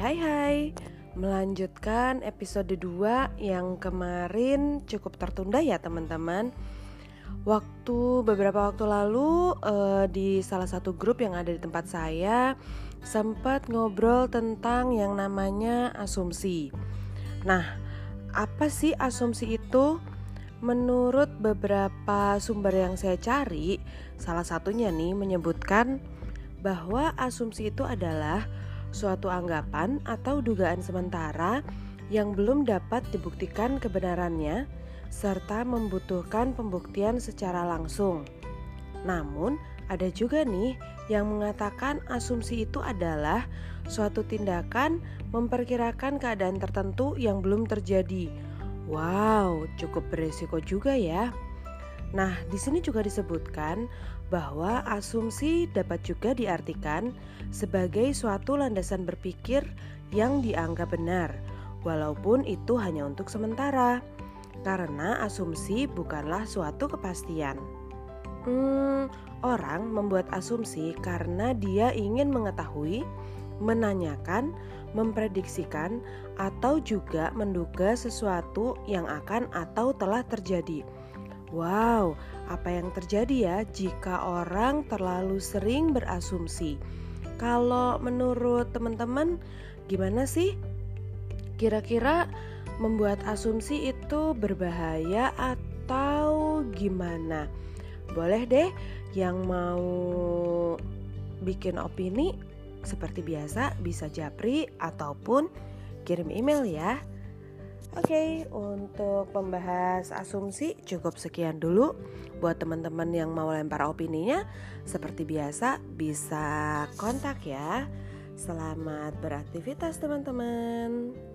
hai hai. Melanjutkan episode 2 yang kemarin cukup tertunda ya teman-teman. Waktu beberapa waktu lalu uh, di salah satu grup yang ada di tempat saya sempat ngobrol tentang yang namanya asumsi. Nah apa sih asumsi itu? Menurut beberapa sumber yang saya cari Salah satunya nih menyebutkan bahwa asumsi itu adalah suatu anggapan atau dugaan sementara yang belum dapat dibuktikan kebenarannya serta membutuhkan pembuktian secara langsung. Namun, ada juga nih yang mengatakan asumsi itu adalah suatu tindakan memperkirakan keadaan tertentu yang belum terjadi. Wow, cukup beresiko juga ya. Nah, di sini juga disebutkan bahwa asumsi dapat juga diartikan sebagai suatu landasan berpikir yang dianggap benar, walaupun itu hanya untuk sementara, karena asumsi bukanlah suatu kepastian. Hmm, orang membuat asumsi karena dia ingin mengetahui, menanyakan, memprediksikan, atau juga menduga sesuatu yang akan atau telah terjadi. Wow, apa yang terjadi ya jika orang terlalu sering berasumsi? Kalau menurut teman-teman, gimana sih? Kira-kira membuat asumsi itu berbahaya atau gimana? Boleh deh yang mau bikin opini seperti biasa bisa japri ataupun kirim email ya. Oke, okay, untuk membahas asumsi cukup sekian dulu. Buat teman-teman yang mau lempar opininya, seperti biasa bisa kontak ya. Selamat beraktivitas teman-teman.